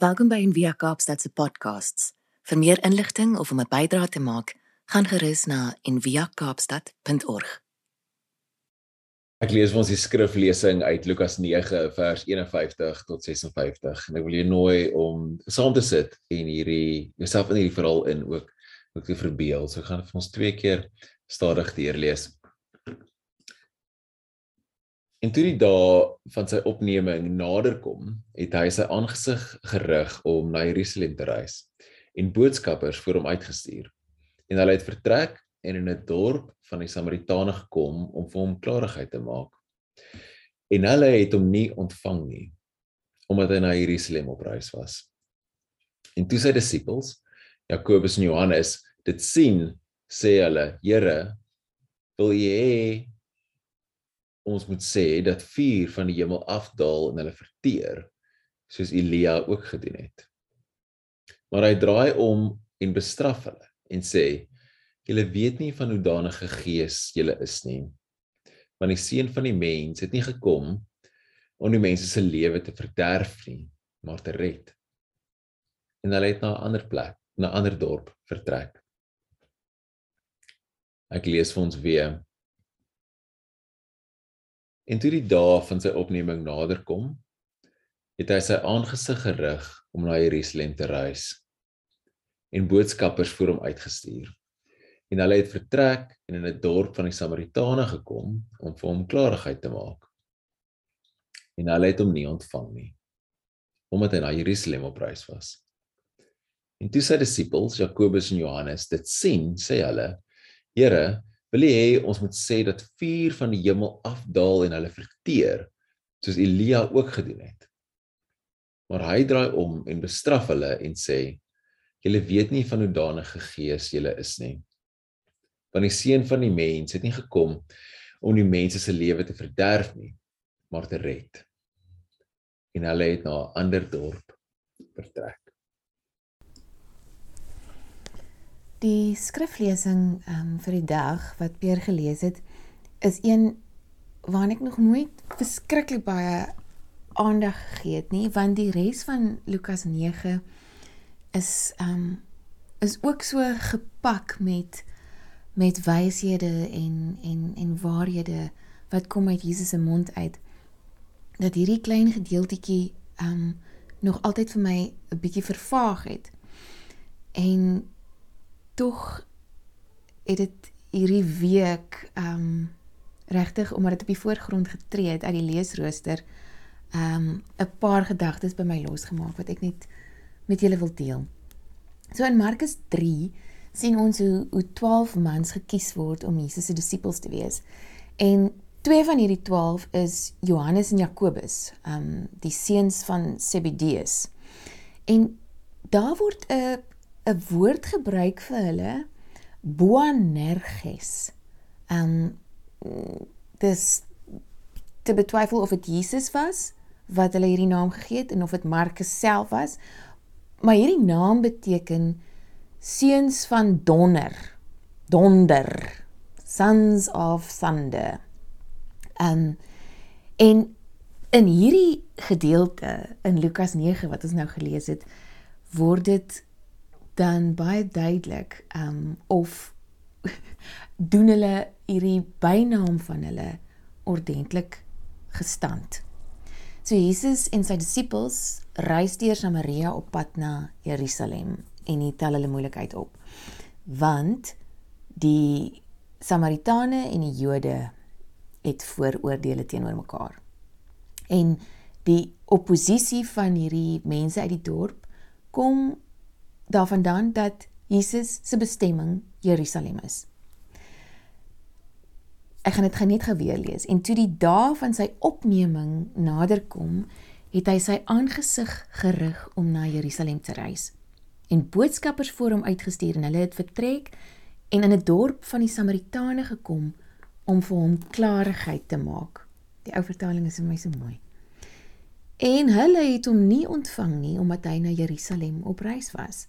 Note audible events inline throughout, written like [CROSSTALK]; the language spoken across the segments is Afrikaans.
Welkom by Envia Kaapstad se podcasts. Vir meer inligting of om 'n bydrae te maak, gaan gerus na enviakaapstad.org. Ek lees ons die skriflesing uit Lukas 9 vers 51 tot 56 en ek wil jou nooi om saam te sit en hierdie jouself in hierdie verhaal in ook ook te verbeel. So gaan vir ons twee keer stadig deurlees. En toe die dag van sy opneming naderkom, het hy sy aangesig gerig om na Jerusalem te reis en boodskappers voor hom uitgestuur. En hulle het vertrek en in 'n dorp van die Samaritane gekom om vir hom klarigheid te maak. En hulle het hom nie ontvang nie omdat hy na Jerusalem op reis was. En toe sy disippels, Jakobus en Johannes, dit sien, sê hulle: "Here, wil jy hê ons moet sê dat vuur van die hemel afdaal en hulle verteer soos Elia ook gedoen het. Maar hy draai om en bestraf hulle en sê julle weet nie van hoe danige gees julle is nie. Want die seun van die mens het nie gekom om die mense se lewe te verderf nie, maar te red. En hulle het na 'n ander plek, na 'n ander dorp vertrek. Ek lees vir ons weer En toe die dag van sy opneming naderkom, het hy sy aangesig gerig om na Jerusalem te reis en boodskappers voor hom uitgestuur. En hulle het vertrek en in 'n dorp van die Samaritane gekom om vir hom klarigheid te maak. En hulle het hom nie ontvang nie omdat hy na Jerusalem op reis was. En toe sy disippels Jakobus en Johannes dit sien, sê hulle: "Here, wil hy hê ons moet sê dat vuur van die hemel afdaal en hulle verteer soos Elia ook gedoen het. Maar hy draai om en bestraf hulle en sê: "Julle weet nie van hoe danige gees julle is nie. Want die seun van die mens het nie gekom om die mense se lewe te verderf nie, maar te red." En hulle het na 'n ander dorp vertrek. Die skriflesing um, vir die dag wat Peer gelees het, is een waarna ek nog nooit verskriklik baie aandag gegee het nie, want die res van Lukas 9 is um is ook so gepak met met wyshede en en en waarhede wat kom uit Jesus se mond uit dat hierdie klein gedeeltjie um nog altyd vir my 'n bietjie vervaag het. En tog het dit hierdie week ehm um, regtig omdat dit op die voorgrond getree het uit die leesrooster ehm um, 'n paar gedagtes by my losgemaak wat ek net met julle wil deel. So in Markus 3 sien ons hoe hoe 12 mans gekies word om Jesus se disippels te wees. En twee van hierdie 12 is Johannes en Jakobus, ehm um, die seuns van Zebedeus. En daar word 'n 'n woord gebruik vir hulle Boanerges. Um dis te betwyfel of dit Jesus was wat hulle hierdie naam gegee het en of dit Markus self was. Maar hierdie naam beteken seuns van donder. Donder. Sons of thunder. Um en in hierdie gedeelte in Lukas 9 wat ons nou gelees het, word dit dan baie duidelik um of [LAUGHS] doen hulle hierdie bynaam van hulle ordentlik gestand. So Jesus en sy disippels reis deur Samaria op pad na Jerusalem en hier tel hulle moeilikheid op. Want die Samaritane en die Jode het vooroordeele teenoor mekaar. En die oppositie van hierdie mense uit die dorp kom daarvandaan dat Jesus se bestemming Jerusalem is. Ek gaan dit net geweer lees. En toe die dag van sy opneming naderkom, het hy sy aangesig gerig om na Jerusalem te reis. En boodskappers voor hom uitgestuur en hulle het vertrek en in 'n dorp van die Samaritane gekom om vir hom klarigheid te maak. Die ou vertaling is vir my so mooi. En hulle het hom nie ontvang nie omdat hy na Jerusalem op reis was.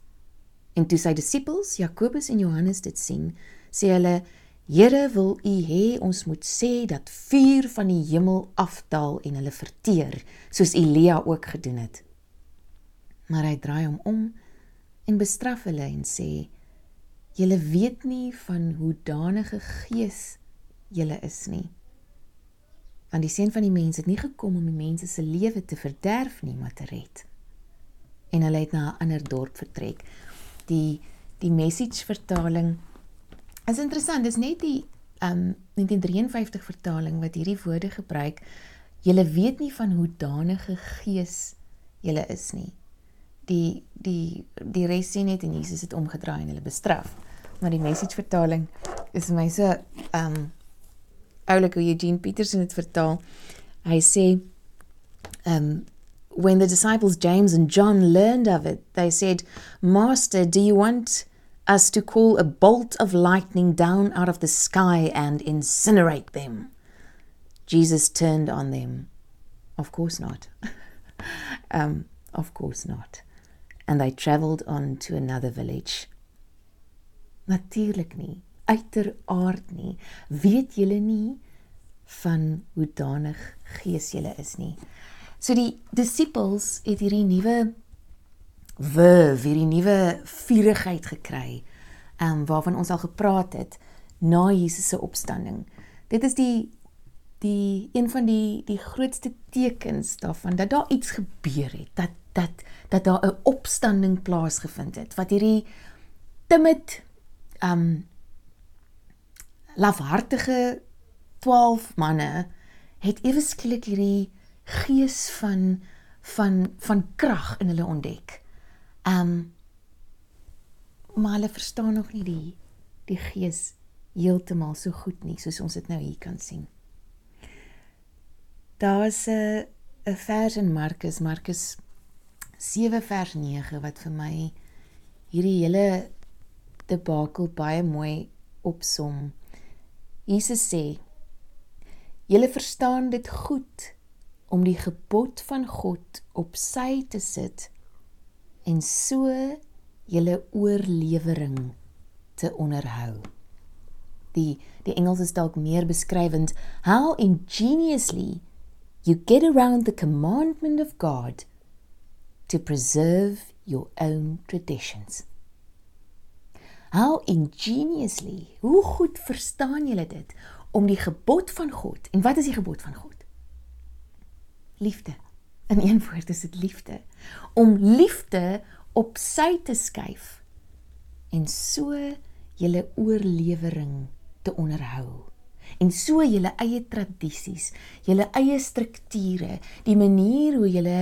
En toe sy disippels Jakobus en Johannes dit sien, sê hulle: "Here, wil U hê ons moet sê dat vuur van die hemel afdaal en hulle verteer, soos Elia ook gedoen het?" Maar hy draai hom om en bestraf hulle en sê: "Julle weet nie van hoe danige gees julle is nie." Want die seun van die mens het nie gekom om die mense se lewe te verderf nie, maar te red. En hulle het na 'n ander dorp vertrek. Die die message vertaling is interessant. Dis net die um 1953 vertaling wat hierdie woorde gebruik. Julle weet nie van hoe danige gees julle is nie die die die res sien net en Jesus het omgedraai en hulle bestraf. Maar die message vertaling is vir my so um oulik hoe Eugene Peterson dit vertaal. Hy sê um when the disciples James and John learned of it, they said, "Master, do you want us to call a bolt of lightning down out of the sky and incinerate them?" Jesus turned on them. Of course not. [LAUGHS] um of course not and they travelled on to another village. Natuurlik nie, uiteraard nie. Weet julle nie van hoe danig gees julle is nie. So die disippels het hierdie nuwe verf, hierdie nuwe vurigheid gekry, ehm um, waarvan ons al gepraat het na Jesus se opstanding. Dit is die die een van die die grootste tekens daarvan dat daar iets gebeur het, dat dat dat daar 'n opstanding plaasgevind het wat hierdie timid um lafhartige 12 manne het ewe skielik hierdie gees van van van krag in hulle ontdek. Um maar hulle verstaan nog nie die die gees heeltemal so goed nie soos ons dit nou hier kan sien. Daar's 'n 'n vers in Markus, Markus 7 vers 9 wat vir my hierdie hele debakel baie mooi opsom. Jesus sê: "Julle verstaan dit goed om die gebod van God op sy te sit en so julle oorlewering te onderhou." Die die Engels is dalk meer beskrywend: "How ingeniously you get around the commandment of God." to preserve your own traditions. How ingeniously, hoe goed verstaan julle dit om die gebod van God. En wat is die gebod van God? Liefde. In een [LAUGHS] woord is dit liefde. Om liefde op sy te skuif en so julle oorlewering te onderhou en so julle eie tradisies, julle eie strukture, die manier hoe julle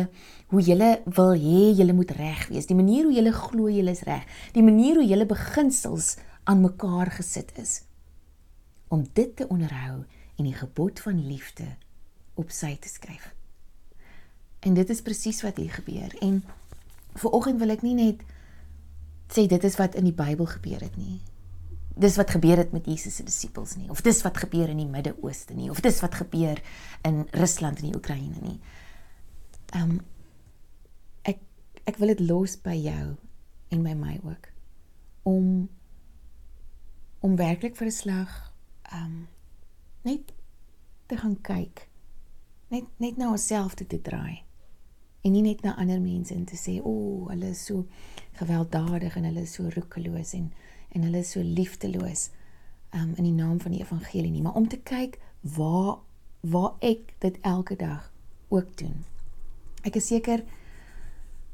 hoe julle wil hê julle moet reg wees, die manier hoe julle glo julle is reg, die manier hoe julle beginsels aan mekaar gesit is om dit te onderhou en die gebod van liefde op sy te skryf. En dit is presies wat hier gebeur. En vir oggend wil ek nie net sê dit is wat in die Bybel gebeur het nie. Dis wat gebeur het met Jesus se disippels nie of dis wat gebeur in die Midde-Ooste nie of dis wat gebeur in Rusland en die Oekraïne nie. Ehm um, ek ek wil dit los by jou en by my ook om om werklik vir 'n slag ehm um, net te gaan kyk net net na onsself te, te draai en nie net na ander mense en te sê o, oh, hulle is so gewelddadig en hulle is so roekeloos en en hulle is so liefdeloos um, in die naam van die evangelie nie, maar om te kyk waar waar ek dit elke dag ook doen. Ek is seker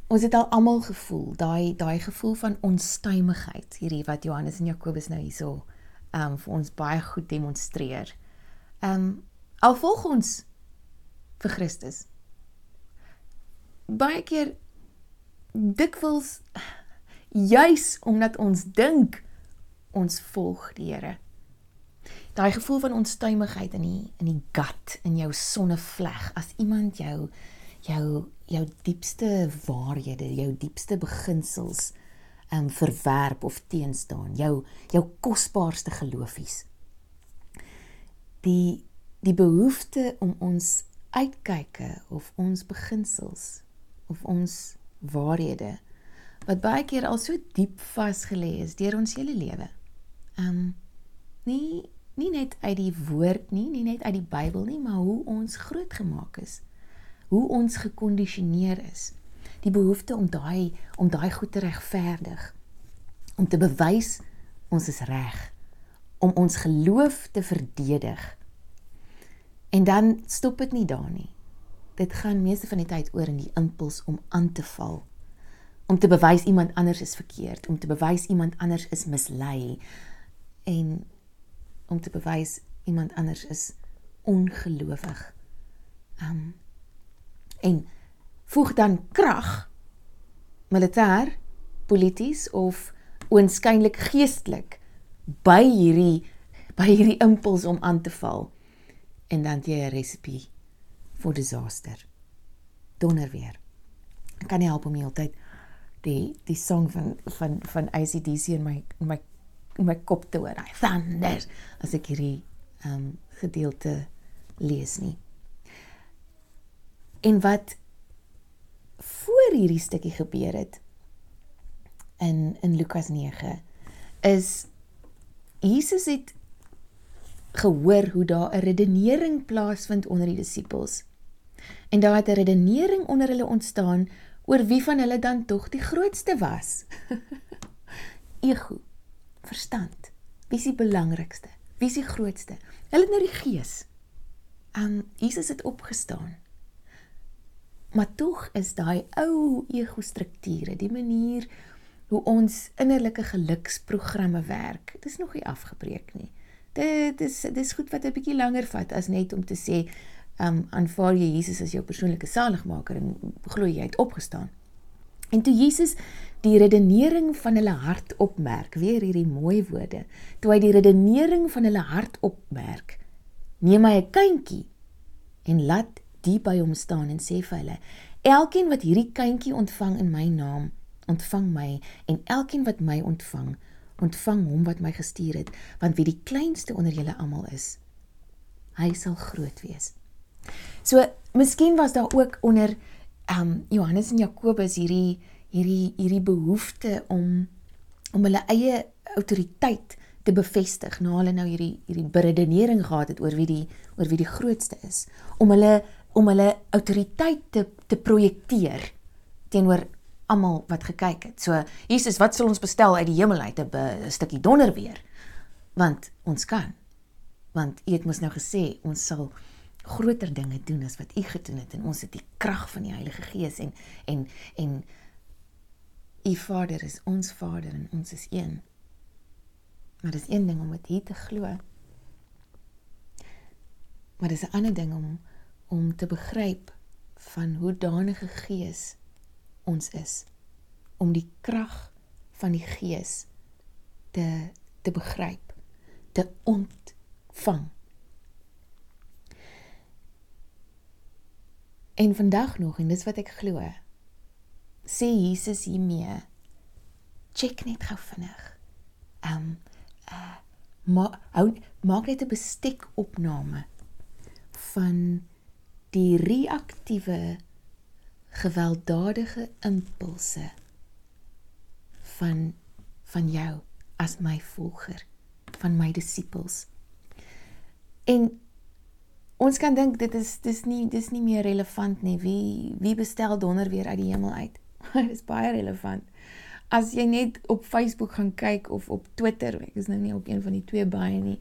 ons het al almal gevoel, daai daai gevoel van onstuimigheid, hierdie wat Johannes en Jakobus nou hierso um vir ons baie goed demonstreer. Um al volg ons vir Christus. Baie keer dikwels juis omdat ons dink ons volg die Here. Daai gevoel van onstuimigheid in die in die gut in jou sonnevleg as iemand jou jou jou diepste waarhede, jou diepste beginsels um verwerp of teenstaan, jou jou kosbaarste geloofies. Die die behoefte om ons uitkyke of ons beginsels of ons waarhede wat baie keer al so diep vasgelê is deur ons hele lewe um nie nie net uit die woord nie, nie net uit die Bybel nie, maar hoe ons grootgemaak is. Hoe ons gekondisioneer is. die behoefte om daai om daai goed te regverdig. Om te bewys ons is reg. Om ons geloof te verdedig. En dan stop dit nie daar nie. Dit gaan meeste van die tyd oor in die impuls om aan te val. Om te bewys iemand anders is verkeerd, om te bewys iemand anders is mislei en om te bewys iemand anders is ongelowig. Um en voeg dan krag militêr, polities of oënskynlik geestelik by hierdie by hierdie impuls om aan te val en dan jy 'n resepie vir disaster. Donder weer. Ek kan nie help om heeltyd die die song van van van ACDC in my in my in my kop te hoor. Thunder as ek hierdie ehm um, gedeelte lees nie. En wat voor hierdie stukkie gebeur het in in Lukas 9 is Jesus het gehoor hoe daar 'n redenering plaasvind onder die disippels. En daar het 'n redenering onder hulle ontstaan oor wie van hulle dan tog die grootste was. [LAUGHS] Ego, verstand. Wie is die belangrikste? Wie is die grootste? Hulle nou die gees. Um Jesus het opgestaan. Maar tog is daai ou ego-strukture, die manier hoe ons innerlike geluksprogramme werk, dit is nog nie afgebreek nie. Dit is dis goed wat 'n bietjie langer vat as net om te sê, um aanvaar jy Jesus as jou persoonlike saligmaker en glo jy het opgestaan. En toe Jesus die redenering van hulle hart opmerk, weer hierdie mooi woorde, toe hy die redenering van hulle hart opmerk, neem hy 'n kindjie en laat die by hom staan en sê vir hulle: Elkeen wat hierdie kindjie ontvang in my naam, ontvang my en elkeen wat my ontvang, ontvang hom wat my gestuur het, want wie die kleinste onder julle almal is, hy sal groot wees. So, miskien was daar ook onder ehm um, Johannes en Jakobus hierdie hierdie hierdie behoefte om om hulle eie autoriteit te bevestig na hulle nou hierdie hierdie beredenering gehad het oor wie die oor wie die grootste is om hulle om hulle autoriteit te te projekteer teenoor almal wat gekyk het. So Jesus, wat sal ons bestel uit die hemel uit 'n stukkie donder weer? Want ons kan. Want U het mos nou gesê ons sal groter dinge doen as wat U gedoen het en ons het die krag van die Heilige Gees en en en U Vader is ons Vader en ons is een. Maar dis een ding om dit hier te glo. Maar dis 'n ander ding om om te begryp van hoe danige gees ons is. Om die krag van die gees te te begryp te ontvang. En vandag nog en dis wat ek glo sê Jesus hiermee check net gou vinnig. Um uh, maar hou maak net 'n bestek opname van die reaktiewe gewelddadige impulse van van jou as my volger van my disippels. En ons kan dink dit is dis nie dis nie meer relevant nie. Wie wie bestel donder weer uit die hemel uit? [LAUGHS] Dit is baie relevant. As jy net op Facebook gaan kyk of op Twitter ek is nou nie op een van die twee baie nie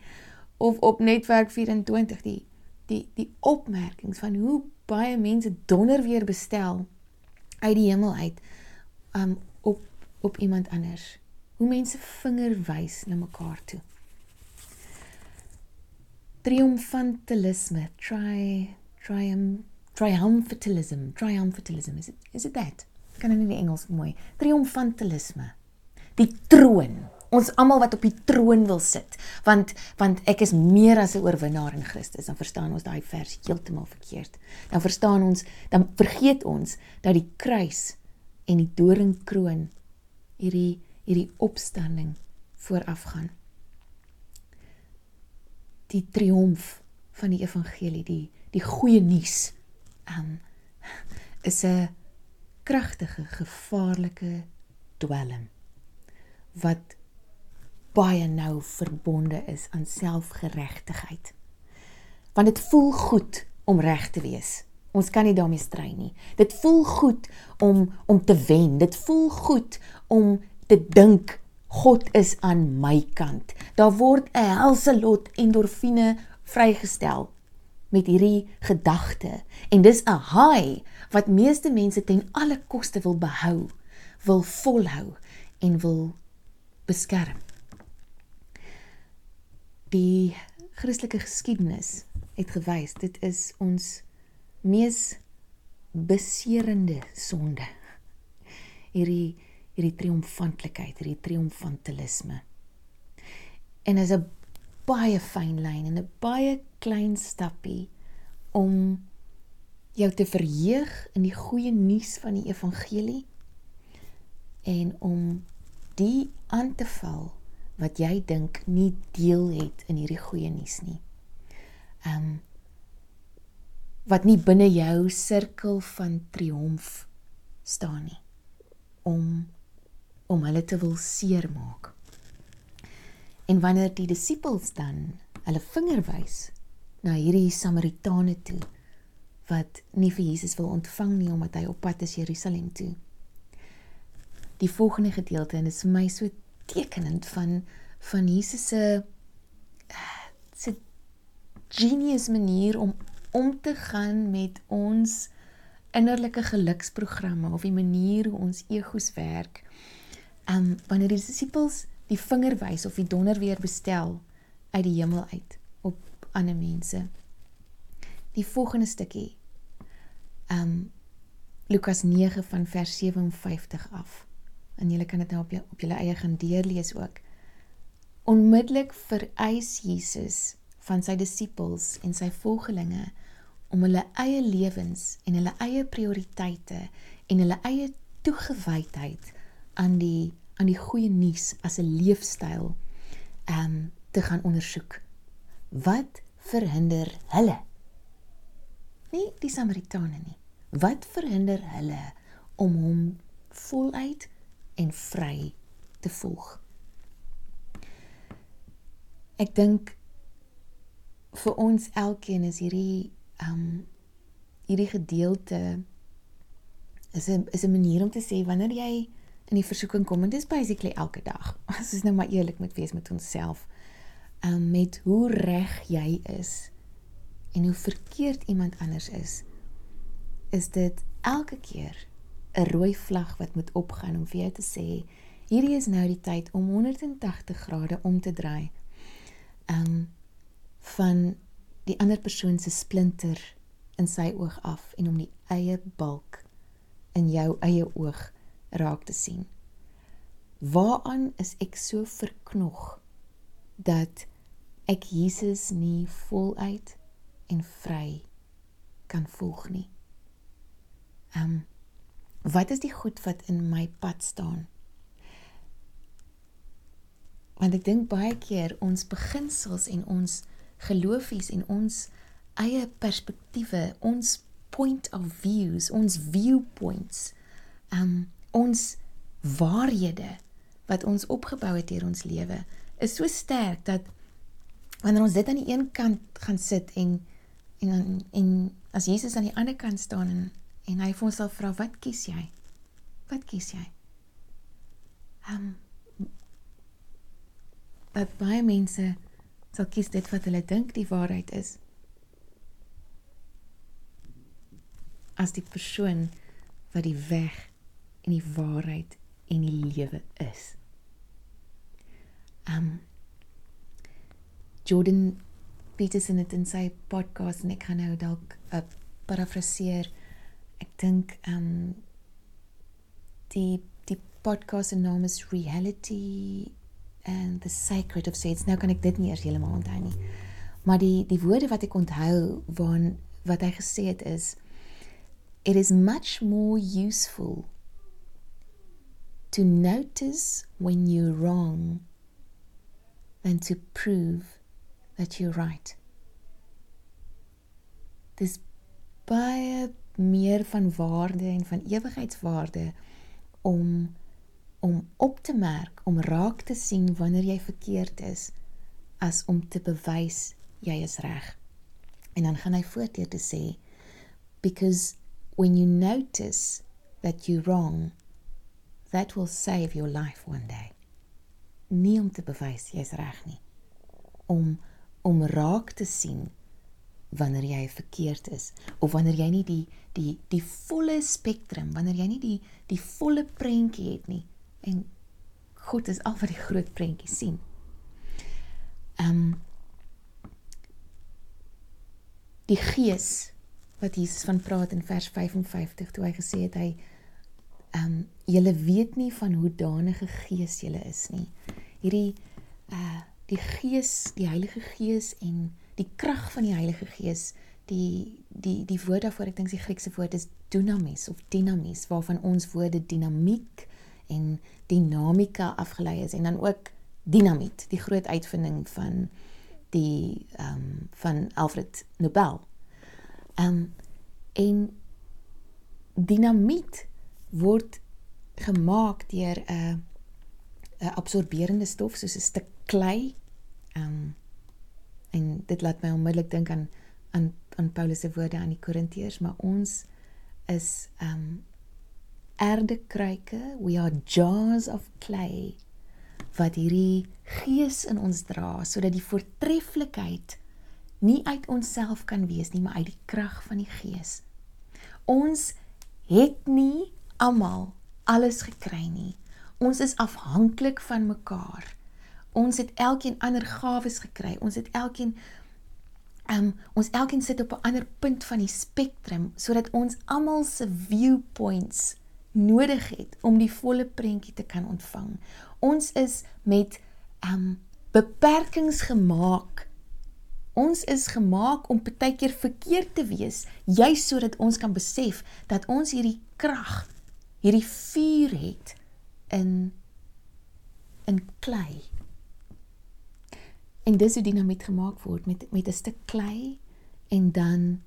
of op netwerk 24 die die die opmerkings van hoe baie mense donder weer bestel uit die hemel uit um op op iemand anders. Hoe mense vinger wys na mekaar toe. Triomfantalisme, try trium triumphalism, triumphalism is it is it that? Kan in die Engels mooi. Triomfantalisme. Die troon ons almal wat op die troon wil sit want want ek is meer as 'n oorwinnaar in Christus dan verstaan ons daai vers heeltemal verkeerd. Dan verstaan ons dan vergeet ons dat die kruis en die doringkroon hierdie hierdie opstanding voorafgaan. Die triomf van die evangelie die die goeie nuus um, is 'n kragtige gevaarlike dwelm wat baie nou verbonde is aan selfgeregtigheid. Want dit voel goed om reg te wees Ons kan nie daarmee stry nie. Dit voel goed om om te wen. Dit voel goed om te dink God is aan my kant. Daar word 'n helse lot endorfine vrygestel met hierdie gedagte en dis 'n high wat meeste mense ten alle koste wil behou, wil volhou en wil beskerm. Die Christelike geskiedenis het gewys dit is ons mees beserende sonde. Hierdie hierdie triomfantlikheid, hierdie triomfantalisme. En is 'n baie fyn lyn en 'n baie klein stappie om jou te verheug in die goeie nuus van die evangelie en om die aan te val wat jy dink nie deel het in hierdie goeie nuus nie. Ehm um, wat nie binne jou sirkel van triomf staan nie om om hulle te wil seermaak. En wanneer die disippels dan hulle vinger wys na hierdie Samaritane toe wat nie vir Jesus wil ontvang nie omdat hy op pad is Jerusalem toe. Die volgende gedeelte en dit is vir my so tekenend van van Jesus se se genius manier om om te gaan met ons innerlike geluksprogramme of die manier hoe ons egos werk. Um wanneer die disippels die vinger wys of die donder weer bestel uit die hemel uit op ander mense. Die volgende stukkie. Um Lukas 9 van vers 57 af. En julle kan dit nou op jou, op julle eie gaan deurlees ook. Onmiddellik vereis Jesus van sy disippels en sy volgelinge om hulle eie lewens en hulle eie prioriteite en hulle eie toegewydheid aan die aan die goeie nuus as 'n leefstyl um te gaan ondersoek. Wat verhinder hulle? Nie die Samaritane nie. Wat verhinder hulle om hom voluit en vry te volg? Ek dink vir ons elkeen is hierdie um hierdie gedeelte is 'n is 'n manier om te sê wanneer jy in die versoeking kom en dis basically elke dag. [LAUGHS] As ons nou maar eerlik moet wees met onsself. Um met hoe reg jy is en hoe verkeerd iemand anders is, is dit elke keer 'n rooi vlag wat moet opgaan om vir jou te sê hierdie is nou die tyd om 180 grade om te draai. Um van die ander persoon se splinter in sy oog af en om die eie balk in jou eie oog raak te sien. Waaraan is ek so verknog dat ek Jesus nie voluit en vry kan volg nie? Ehm um, wat is die goed wat in my pad staan? Want ek dink baie keer ons beginsels en ons geloofies en ons eie perspektiewe, ons point of views, ons viewpoints, um, ons waarhede wat ons opgebou het deur ons lewe is so sterk dat wanneer ons dit aan die een kant gaan sit en en en as Jesus aan die ander kant staan en en hy vir ons sal vra wat kies jy? Wat kies jy? Ehm um, dat baie mense sal kies dit wat hulle dink die waarheid is. As die persoon wat die weg en die waarheid en die lewe is. Um Jordan Peterson het in sy podcast en ek gaan nou dalk uh, parafraseer. Ek dink um die die podcast se naam is Reality and the Sacred of Seeds. Nou kan ek dit nie eers heeltemal onthou nie. Maar die die woorde wat ek onthou van wat hy gesê het is it is much more useful to notice when you're wrong than to prove that you're right. Dis baie meer van waarde en van ewigheidswaarde om om op te merk, om raak te sien wanneer jy verkeerd is as om te bewys jy is reg. En dan gaan hy voort deur te sê because when you notice that you're wrong, that will save your life one day. Nie om te bewys jy's reg nie. Om om raak te sien wanneer jy verkeerd is of wanneer jy nie die die die volle spektrum, wanneer jy nie die die volle prentjie het nie. En God is al wat die groot prentjie sien. Ehm um, die gees wat Jesus van praat in vers 55 toe hy gesê het hy ehm um, julle weet nie van hoe danige gees julle is nie. Hierdie uh die gees, die Heilige Gees en die krag van die Heilige Gees, die die die woord daarvoor ek dink die Griekse woord is dunamis of dinamis waarvan ons woorde dinamiek en dinamika afgelei is en dan ook dinamiet, die groot uitvinding van die ehm um, van Alfred Nobel. Ehm um, en dinamiet word gemaak deur 'n 'n absorberende stof soos 'n stuk klei. Ehm um, en dit laat my onmiddellik dink aan aan aan Paulus se woorde aan die Korintiërs, maar ons is um, erdekruike, we are jars of clay wat hierdie gees in ons dra sodat die voortreffelikheid nie uit onsself kan wees nie, maar uit die krag van die Gees. Ons het nie almal alles gekry nie. Ons is afhanklik van mekaar. Ons het elkeen ander gawes gekry. Ons het elkeen ehm um, ons elkeen sit op 'n ander punt van die spektrum sodat ons almal se viewpoints nodig het om die volle prentjie te kan ontvang. Ons is met ehm um, beperkings gemaak Ons is gemaak om baie keer verkeerd te wees, juis sodat ons kan besef dat ons hierdie krag, hierdie vuur het in in klei. En dis hoe dinamiet gemaak word met met 'n stuk klei en dan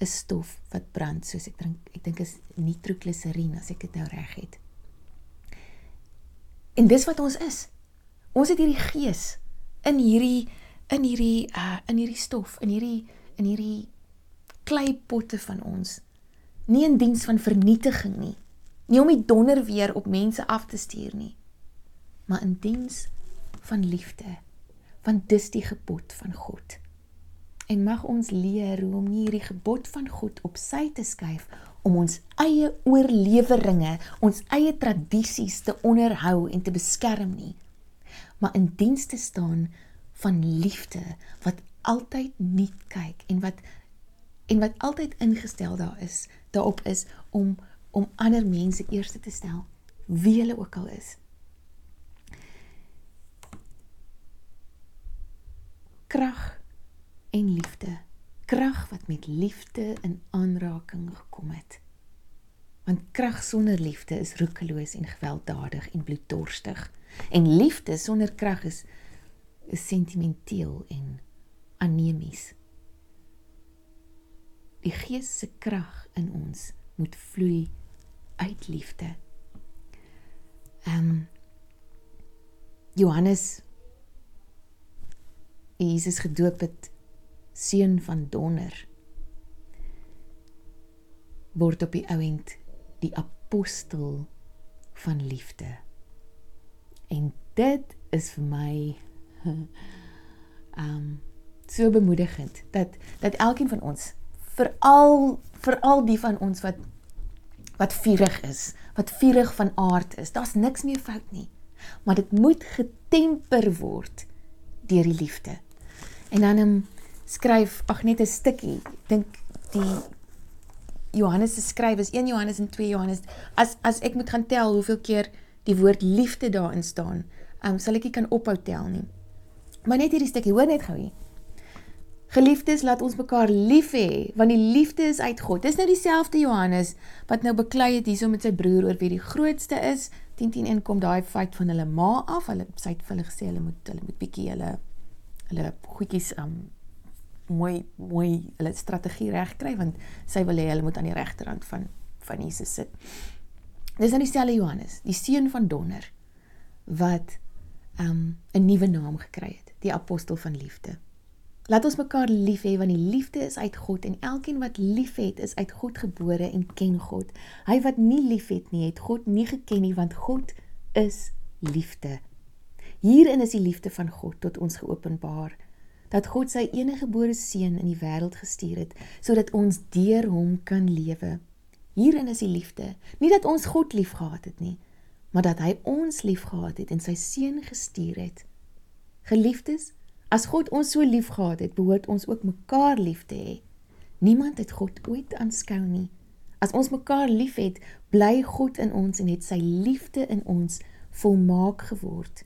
'n stof wat brand, soos ek dink ek dink is nitroglyserien as ek dit nou reg het. En dis wat ons is. Ons het hierdie gees in hierdie in hierdie uh in hierdie stof, in hierdie in hierdie kleipotte van ons. Nie in diens van vernietiging nie. Nie om die donder weer op mense af te stuur nie. Maar in diens van liefde. Want dis die gebod van God. En mag ons leer hoe om nie hierdie gebod van God op sy te skuif om ons eie oorleweringe, ons eie tradisies te onderhou en te beskerm nie, maar in diens te staan van liefde wat altyd nie kyk en wat en wat altyd ingestel daar is daarop is om om ander mense eerste te stel wie hulle ook al is krag en liefde krag wat met liefde in aanraking gekom het want krag sonder liefde is roekeloos en gewelddadig en bloeddorstig en liefde sonder krag is is sentimenteel en anemies. Die Gees se krag in ons moet vloei uit liefde. Ehm um, Johannes Jesus gedoop het seun van donder word op die ouend die apostel van liefde. En dit is vir my [LAUGHS] um so bemoedigend dat dat elkeen van ons veral veral die van ons wat wat vurig is, wat vurig van aard is. Daar's niks meer fout nie. Maar dit moet getemper word deur die liefde. En dan um, skryf ag net 'n stukkie. Dink die Johannes se skryf is 1 Johannes en 2 Johannes. As as ek moet gaan tel hoeveel keer die woord liefde daarin staan, um, sal ek nie kan ophou tel nie. Maar net hierdie stukkie, hoor net gou hier. Geliefdes, laat ons mekaar lief hê, want die liefde is uit God. Dis nou dieselfde Johannes wat nou beklei het hierso met sy broer oor wie die grootste is. 10:10 kom daai feit van hulle ma af. Hulle sê het vir hulle gesê hulle moet hulle moet bietjie hulle hulle goedjies um mooi mooi hulle strategie reg kry want sy wil hê hulle moet aan die regterrand van van Jesus sit. Dis nou dieselfde Johannes, die seun van Donner wat um 'n nuwe naam gekry het die apostel van liefde. Laat ons mekaar lief hê want die liefde is uit God en elkeen wat liefhet is uit God gebore en ken God. Hy wat nie liefhet nie, het God nie geken nie want God is liefde. Hierin is die liefde van God tot ons geopenbaar dat God sy enige gebore seun in die wêreld gestuur het sodat ons deur hom kan lewe. Hierin is die liefde, nie dat ons God liefgehad het nie, maar dat hy ons liefgehad het en sy seun gestuur het. Geliefdes, as God ons so liefgehad het, behoort ons ook mekaar lief te hê. Niemand het God ooit aanskou nie. As ons mekaar liefhet, bly God in ons en het sy liefde in ons volmaak geword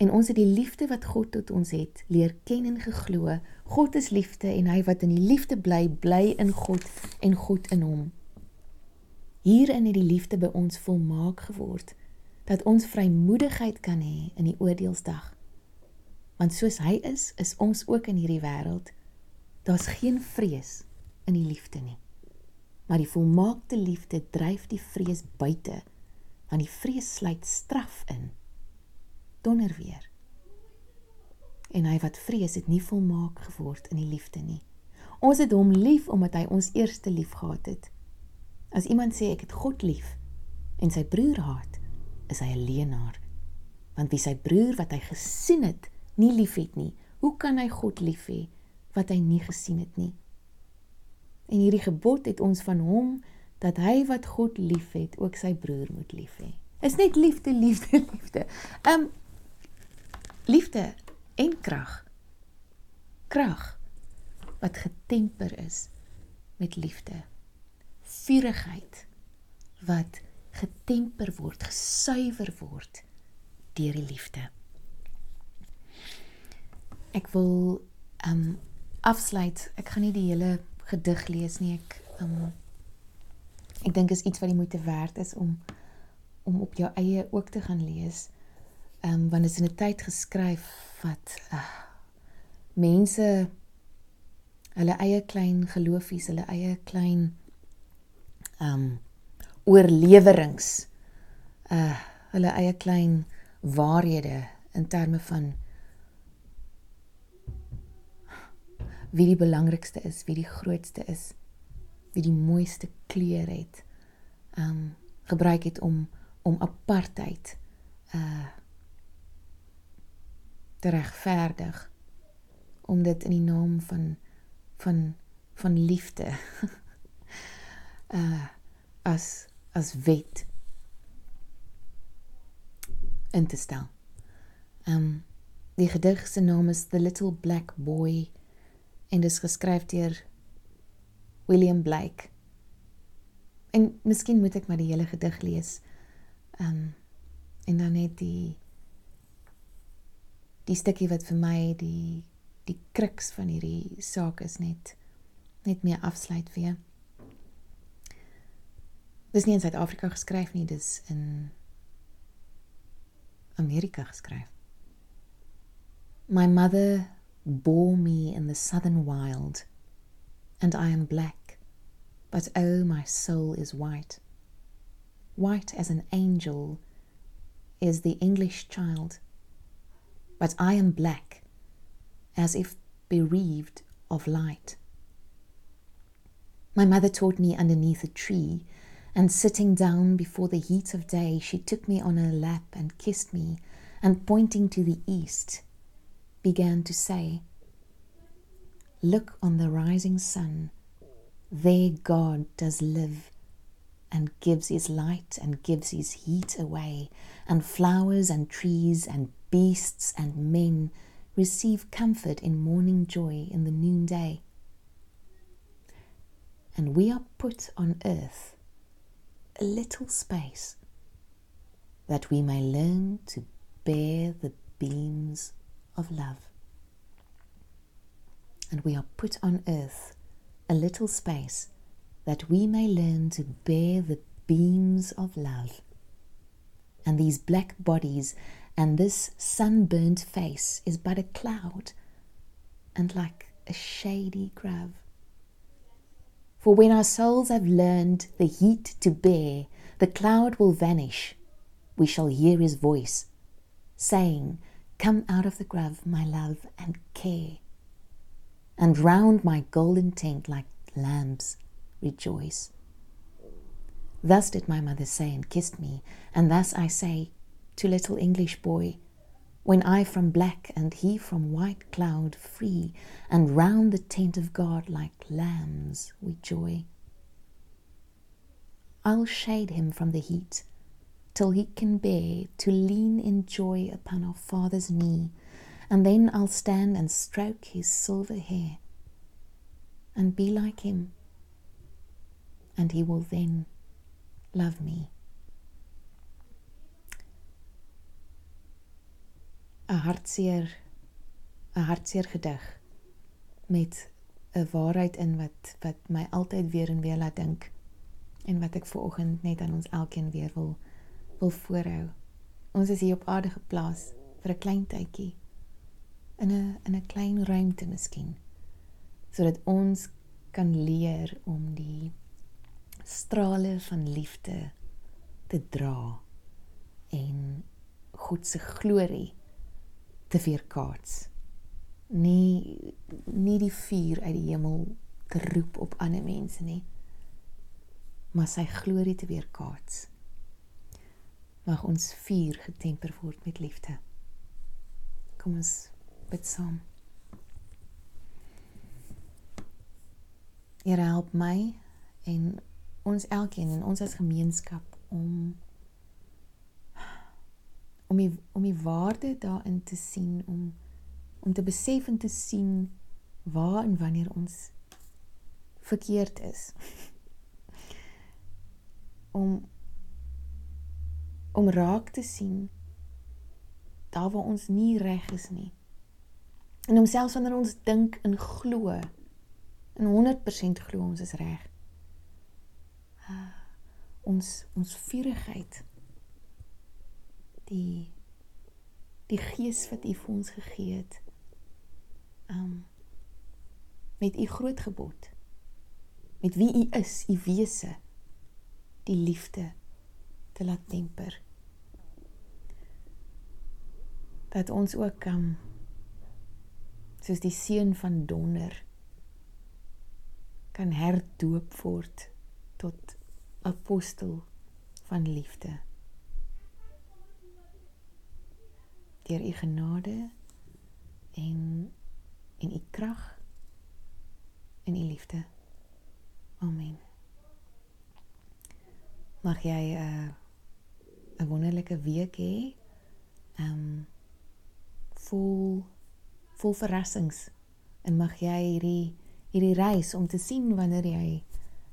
en ons het die liefde wat God tot ons het leer ken en geglo. God is liefde en hy wat in die liefde bly, bly in God en God in hom. Hierin het die liefde by ons volmaak geword dat ons vrymoedigheid kan hê in die oordeelsdag. Want soos hy is, is ons ook in hierdie wêreld. Daar's geen vrees in die liefde nie. Maar die volmaakte liefde dryf die vrees buite, want die vrees sluit straf in donder weer. En hy wat vrees het nie volmaak geword in die liefde nie. Ons het hom lief omdat hy ons eerste lief gehad het. As iemand sê ek het God lief en sy broer haat, is hy 'n leienaar. Want wie sy broer wat hy gesien het, nie liefhet nie, hoe kan hy God lief hê wat hy nie gesien het nie? En hierdie gebod het ons van hom dat hy wat God liefhet, ook sy broer moet lief hê. Is net liefde, [LAUGHS] liefde, liefde. Um liefde en krag. Krag wat getemper is met liefde. Vurigheid wat getemper word, gesuiwer word deur die liefde. Ek wil um afsluit. Ek gaan nie die hele gedig lees nie. Ek um ek dink is iets wat die moeite werd is om om op jou eie ook te gaan lees ehm um, want dit is in 'n tyd geskryf wat uh, mense hulle eie klein geloofies, hulle eie klein ehm um, oorleweringe uh hulle eie klein waarhede in terme van wie die belangrikste is, wie die grootste is, wie die mooiste kleur het. Ehm um, gebruik het om om apartheid uh te regverdig om dit in die naam van van van liefde uh [LAUGHS] as as wet in te stel. Um die gedig se naam is The Little Black Boy en dit is geskryf deur William Blake. En miskien moet ek maar die hele gedig lees. Um en dan net die die stukkie wat vir my die die kruks van hierdie saak is net net meer afsluit vir. Dis nie in Suid-Afrika geskryf nie, dis in Amerika geskryf. My mother bore me in the southern wild and I am black but oh my soul is white white as an angel is the English child but I am black, as if bereaved of light. My mother taught me underneath a tree, and sitting down before the heat of day, she took me on her lap and kissed me, and pointing to the east, began to say, Look on the rising sun, there God does live and gives his light and gives his heat away, and flowers and trees and beasts and men receive comfort in morning joy in the noonday. And we are put on earth a little space that we may learn to bear the beams of love. And we are put on earth a little space that we may learn to bear the beams of love. And these black bodies and this sunburnt face is but a cloud and like a shady grove. For when our souls have learned the heat to bear, the cloud will vanish. We shall hear his voice, saying, Come out of the grove, my love, and care. And round my golden tent like lambs rejoice. Thus did my mother say and kissed me, and thus I say to little English boy, when I from black and he from white cloud free, and round the tent of God like lambs we joy. I'll shade him from the heat till he can bear to lean in joy upon our Father's knee, and then I'll stand and stroke his silver hair and be like him, and he will then love me. 'n hartseer 'n hartseer gedig met 'n waarheid in wat wat my altyd weer en weer laat dink en wat ek ver oggend net aan ons elkeen weer wil wil voorhou. Ons is hier op aarde geplaas vir 'n klein tydjie in 'n in 'n klein ruimte miskien sodat ons kan leer om die strale van liefde te dra en God se glorie te weerkaats. Nie nie die vuur uit die hemel te roep op ander mense nie, maar sy glorie te weerkaats. Mag ons vuur getemper word met liefde. Kom ons bid saam. Here help my en ons elkeen en ons as gemeenskap om om die om die waarde daarin te sien om om te besef en te sien waar en wanneer ons verkeerd is. [LAUGHS] Om om raak te sien daar waar ons nie reg is nie. En om selfs wanneer ons dink en glo en 100% glo ons is reg uh, ons ons vurigheid die die gees wat U vir ons gegee het. Um met U groot gebod. Met wie U is, U wese, die liefde te laat temper. Dat ons ook kan um, soos die seun van donder kan herdoop word tot apostel van liefde. Deur u genade en en u krag en u liefde. Amen. Mag jy 'n uh, 'n wonderlike week hê. Ehm um, vol vol verrassings en mag jy hierdie hierdie reis om te sien wanneer jy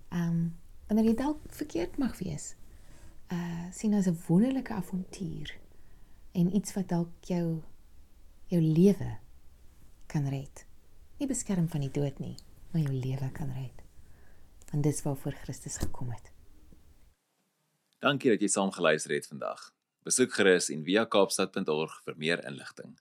ehm um, wanneer jy dalk verkeerd mag wees. Uh sien as 'n wonderlike avontuur en iets wat dalk jou jou lewe kan red. Nie beskerm van die dood nie, maar jou lewe kan red. Want dis waarvoor Christus gekom het. Dankie dat jy saam geluister het vandag. Besoek gerus en via kaapstad.org vir meer inligting.